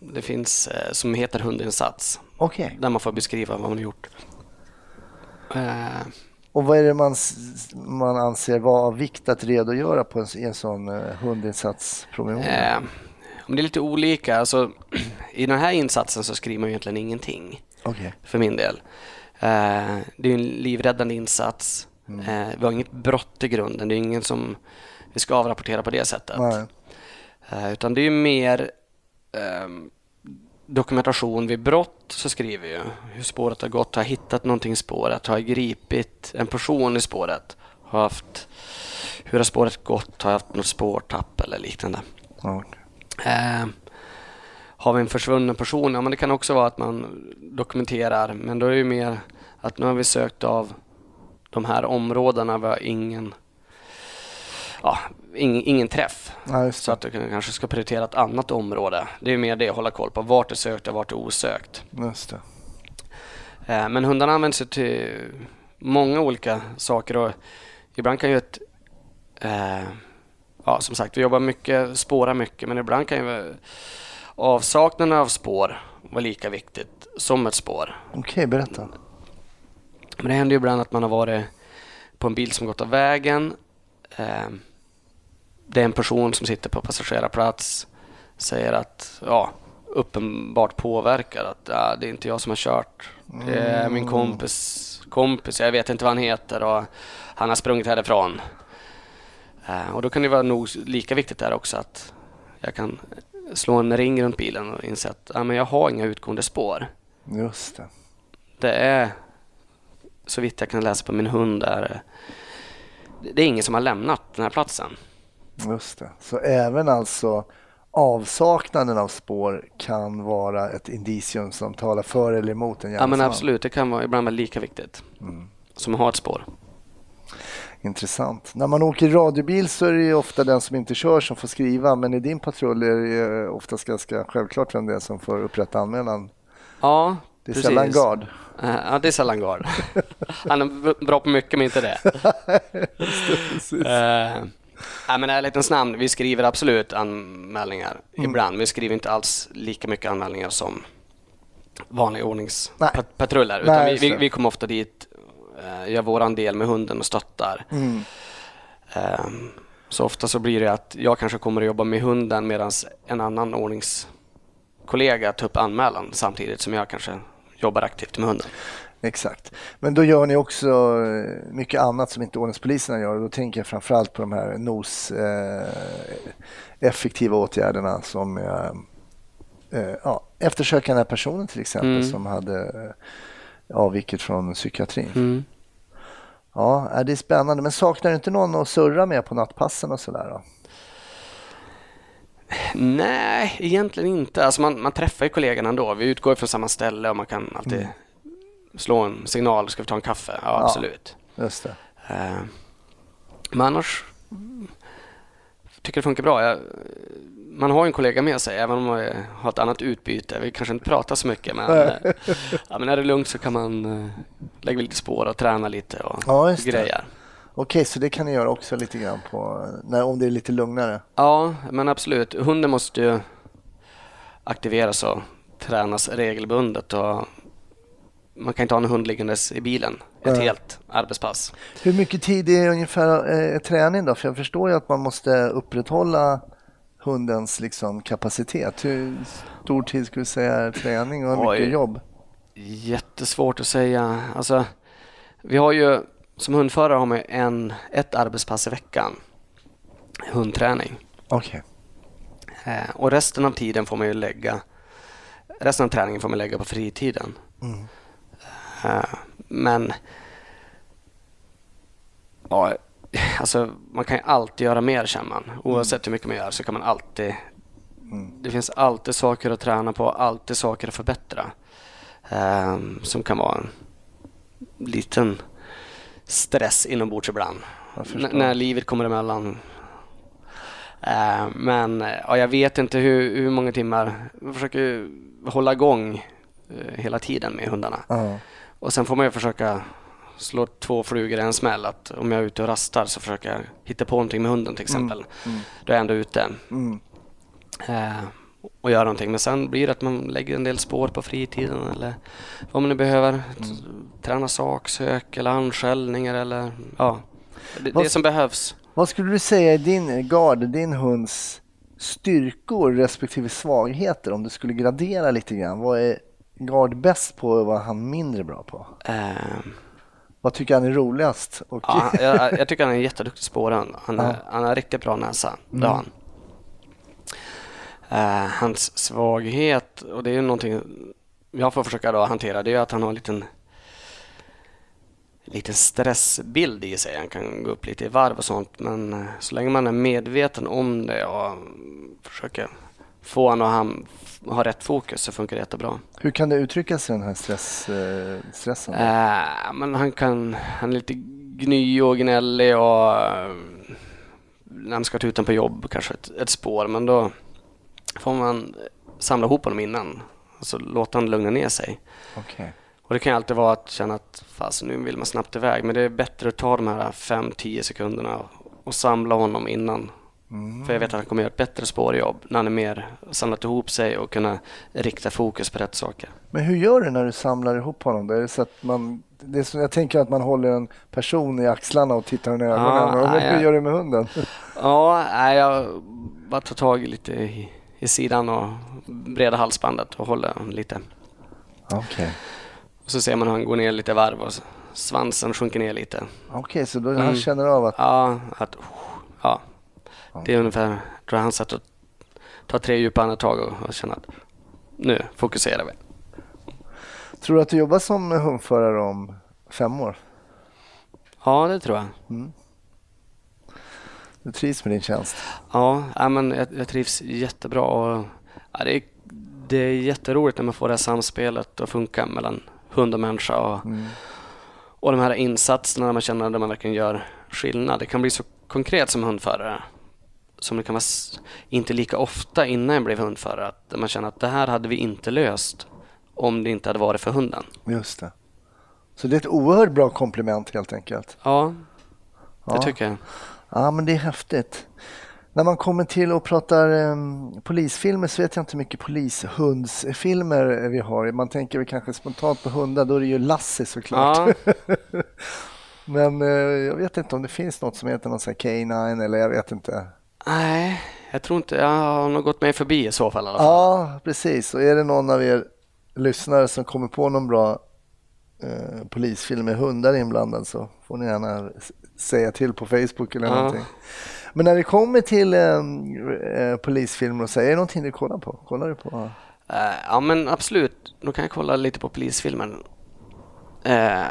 Det finns eh, som heter hundinsats, Okej. där man får beskriva vad man har gjort. Och vad är det man, man anser vara av vikt att redogöra på en, i en sån hundinsatspromemoria? Eh, men det är lite olika. Alltså, I den här insatsen så skriver man egentligen ingenting Okej. för min del. Eh, det är en livräddande insats. Eh, vi har inget brott i grunden. Det är ingen som vi ska avrapportera på det sättet. Eh, utan det är mer ehm, dokumentation vid brott så skriver vi hur spåret har gått. Har jag hittat någonting i spåret? Har jag gripit en person i spåret? Har haft, hur har spåret gått? Har jag haft något spårtapp eller liknande? Okej. Eh, har vi en försvunnen person? Ja, men det kan också vara att man dokumenterar, men då är det ju mer att nu har vi sökt av de här områdena, vi har ingen, ja, ingen, ingen träff. Just Så att du kan- kanske ska prioritera ett annat område. Det är mer det, hålla koll på vart är sökt och vart är osökt. det. Just det. Eh, Men hundarna används ju till många olika saker och ibland kan ju ett... Eh, ja, som sagt, vi jobbar mycket, spårar mycket, men ibland kan ju avsaknaden av spår vara lika viktigt som ett spår. Okej, berätta. Men det händer ju ibland att man har varit på en bil som gått av vägen. Eh, det är en person som sitter på passagerarplats, säger att, ja, uppenbart påverkad. Att ja, det är inte jag som har kört. Det är min kompis, kompis, jag vet inte vad han heter och han har sprungit härifrån. Eh, och då kan det vara nog lika viktigt där också att jag kan slå en ring runt bilen och inse att ja, men jag har inga utgående spår. Just det. Det är så vitt jag kan läsa på min hund är det är ingen som har lämnat den här platsen. Just det. Så även alltså avsaknaden av spår kan vara ett indicium som talar för eller emot en Ja men gärningsman. absolut, det kan vara ibland vara lika viktigt Mm. som att ha ett spår. Intressant. När man åker radiobil så är det ju ofta den som inte kör som får skriva, men i din patrull är det oftast ganska självklart vem det är som får upprätta anmälan. Ja, Det är precis. sällan gard. Eh, Ja, det är sällan gard. Han är bra på mycket men inte det. uh, ja, men ärlighetens namn, vi skriver absolut anmälningar Mm. ibland. Vi skriver inte alls lika mycket anmälningar som vanliga Nej. ordningspatruller. Utan Nej, vi, vi, vi kommer ofta dit, gör våran del med hunden och stöttar. Mm. Ehm, så ofta så blir det att jag kanske kommer att jobba med hunden medan en annan ordningskollega tar upp anmälan samtidigt som jag kanske jobbar aktivt med hunden. Exakt. Men då gör ni också eh, mycket annat som inte ordningspoliserna gör. Då tänker jag framförallt på de här NOS eh, effektiva åtgärderna som eh, eh, ja, eftersöka den här personen till exempel Mm. som hade eh, avvikit från psykiatrin. Mm. Ja, är det är spännande. Men saknar du inte någon att surra med på nattpassen och sådär? Nej, egentligen inte. Alltså man, man träffar ju kollegorna ändå. Vi utgår från samma ställe och man kan alltid Mm. slå en signal. Ska vi ta en kaffe? Ja, Ja. absolut. Just det. Eh, men annars tycker det funkar bra. Jag, man har en kollega med sig även om man eh, har ett annat utbyte. Vi kanske inte pratar så mycket men, eh, ja, men när det är lugnt så kan man eh, lägga lite spår och träna lite och Ja, grejer. Okej, så det kan ni göra också lite grann på, när, om det är lite lugnare? Ja, men absolut. Hunden måste ju aktiveras och tränas regelbundet. Och man kan inte ha en hund liggandes i bilen ett Nej. helt arbetspass. Hur mycket tid är ungefär eh, träning då? För jag förstår ju att man måste upprätthålla hundens liksom, kapacitet. Hur stor tid skulle du säga är träning och hur mycket jobb? Jättesvårt att säga. Alltså, vi har ju, som hundförare har man en, ett arbetspass i veckan. Hundträning. Okej. Eh, och resten av tiden får man ju lägga Resten av träningen får man lägga på fritiden. Mm. Eh, men ja, alltså man kan ju alltid göra mer känner man. Oavsett hur mycket man gör så kan man alltid det finns alltid saker att träna på, alltid saker att förbättra. ehm, som kan vara en liten stress inombords ibland. N- när livet kommer emellan. Eh, men ja, jag vet inte hur, hur många timmar. Jag försöker hålla igång eh, hela tiden med hundarna. Ja. Och sen får man ju försöka slå två flugor i en smäll. Att om jag är ute och rastar så försöker jag hitta på någonting med hunden till exempel. mm. Då är jag ändå ute Mm. eh, och gör någonting. Men sen blir det att man lägger en del spår på fritiden eller vad man nu behöver. T- Träna saksök eller anskällningar eller ja, det, Vad- det som behövs. Vad skulle du säga är din gard, din hunds styrkor respektive svagheter om du skulle gradera lite grann? Vad är gard bäst på och vad är han mindre bra på? Eh, Vad tycker han är roligast? Och, ja, jag, jag tycker han är jätteduktig spårhund. Han, är- Ja. han har riktigt bra näsa. Det har han. Eh, hans svaghet, och det är ju någonting jag får försöka då hantera, det är att han har en liten liten stressbild i sig. Han kan gå upp lite i varv och sånt. Men eh, så länge man är medveten om det och försöker få honom att han ha rätt fokus så funkar det jättebra. Hur kan det uttryckas i den här stress, eh, stressen? Eh, men han kan, han är lite gny och gnällig och eh, när han ska ta ut den på jobb kanske ett, ett spår. Men då får man samla ihop honom innan. Och så låta han lugna ner sig. Okej. Och det kan alltid vara att känna att fast nu vill man snabbt iväg. Men det är bättre att ta de här 5-10 sekunderna och, och samla honom innan. Mm. För jag vet att han kommer göra ett bättre spårjobb när han är mer samlat ihop sig och kunna rikta fokus på rätt saker. Men hur gör du när du samlar ihop honom? Då? Är det så att man, det är så, jag tänker att man håller en person i axlarna och tittar i ögonen. Ja, Och hur ja. gör du med hunden? Ja, nej, jag bara tar tag i lite i, i sidan och breda halsbandet och håller lite. Okej, Och så ser man hur han går ner lite varv och svansen sjunker ner lite. Okej, så då Mm. han känner av att... Ja, att, ja. Det är ungefär, tror han satt och tar tre djupa andetag och, och känner att nu fokuserar vi. Tror du att du jobbar som hundförare om fem år? Ja, det tror jag. Du trivs med din tjänst? Ja, ja men jag, jag trivs jättebra och ja, det, är, det är jätteroligt när man får det här samspelet att funka mellan hund och människa och, Mm. och de här insatserna när man känner att man verkligen gör skillnad. Det kan bli så konkret som hundförare som det kan vara inte lika ofta innan jag blev hundförare. Att man känner att det här hade vi inte löst om det inte hade varit för hunden. Just det. Så det är ett oerhört bra komplement helt enkelt. Ja, det Ja. tycker jag. Ja, men det är häftigt. När man kommer till och pratar um, polisfilmer så vet jag inte hur mycket polishundsfilmer vi har. Man tänker väl kanske spontant på hundar, då är det ju Lassie såklart. Ja, men eh, jag vet inte om det finns något som heter någon sån här K9 eller jag vet inte. Nej, jag tror inte, jag har nog gått mig förbi i så fall i alla fall. Ja, precis. Och är det någon av er lyssnare som kommer på någon bra eh, polisfilm med hundar inblandad så får ni gärna säga till på Facebook eller Ja. någonting. Men när det kommer till eh, eh, polisfilmer och så, är det någonting du kollar på? Kollar du på? Eh, ja men absolut, då kan jag kolla lite på polisfilmen. Eh,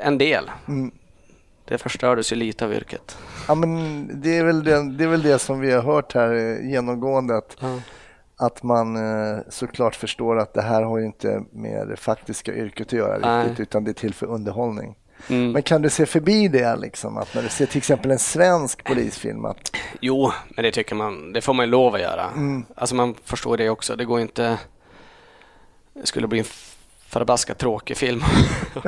en del. Mm. Det förstördes ju lite av yrket. Ja, men det, är väl det, det är väl det som vi har hört här eh, genomgående att, att man eh, såklart förstår att det här har ju inte med det faktiska yrket att göra Nej. riktigt utan det är till för underhållning. Mm. Men kan du se förbi det liksom? Att när du ser till exempel en svensk polisfilm att Jo, men det tycker man, det får man ju lov att göra. Mm. Alltså man förstår det också. Det går inte... Det skulle bli en förbaskat tråkig film.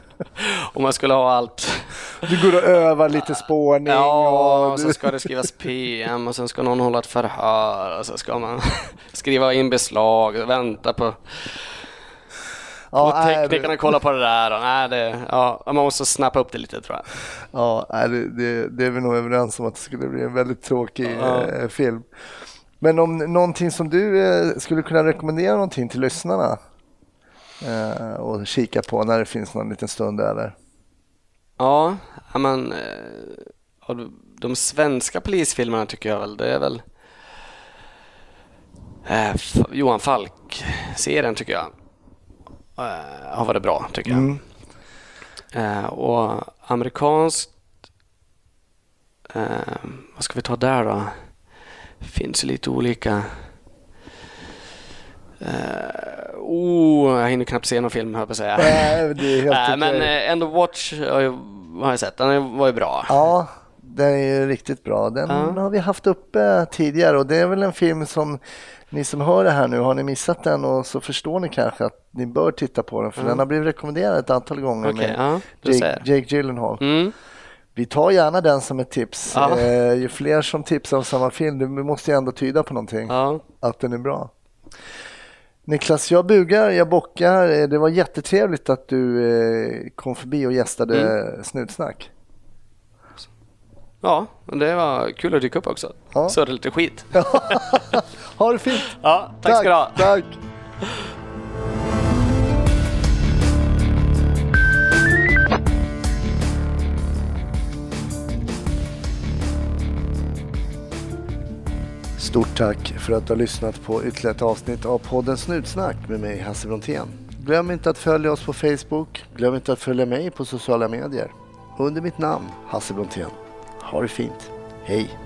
Om man skulle ha allt. du går och övar lite spårning Ja, och och så ska det skrivas PM och sen ska någon hålla ett förhör och så ska man skriva in beslag och vänta på ja, och teknikerna kollar på det där. Och, nej, det, ja, man måste snappa upp det lite tror jag. ja, det, det, det är vi nog överens om att det skulle bli en väldigt tråkig Ja. eh, film. Men om någonting som du eh, skulle kunna rekommendera någonting till lyssnarna eh, och kika på när det finns någon liten stund över. Ja, men eh, de- svenska polisfilmerna tycker jag väl, det är väl eh, Johan Falk-serien tycker jag eh, har varit bra tycker jag. Mm. Eh, och amerikanskt... Eh, vad ska vi ta där då? finns ju lite olika... Oh, jag hinner knappt se någon film, höll jag säga. Nej, det är helt Nej, men eh, ändå Watch har jag, har jag sett. Den var ju bra. Ja, den är ju riktigt bra. Den Ja. har vi haft uppe tidigare och det är väl en film som ni som hör det här nu, har ni missat den och så förstår ni kanske att ni bör titta på den för den har blivit rekommenderad ett antal gånger Okej, med ja, Jake. Jake Gyllenhaal. Mm. Vi tar gärna den som ett tips. Ja. Eh, ju fler som tipsar om samma film, det måste ju ändå tyda på någonting, Ja. att den är bra. Niklas, jag bugar, jag bockar. Eh, Det var jättetrevligt att du eh, kom förbi och gästade Mm. Snutsnack. ja, det var kul att dyka upp också. Ja. Så det lite skit. Ha det fint! Ja, tack ska du ha. Tack! Stort tack för att du har lyssnat på ytterligare ett avsnitt av podden Snutsnack med mig Hasse Brontén. Glöm inte att följa oss på Facebook. Glöm inte att följa mig på sociala medier. Under mitt namn Hasse Brontén. Ha det fint. Hej!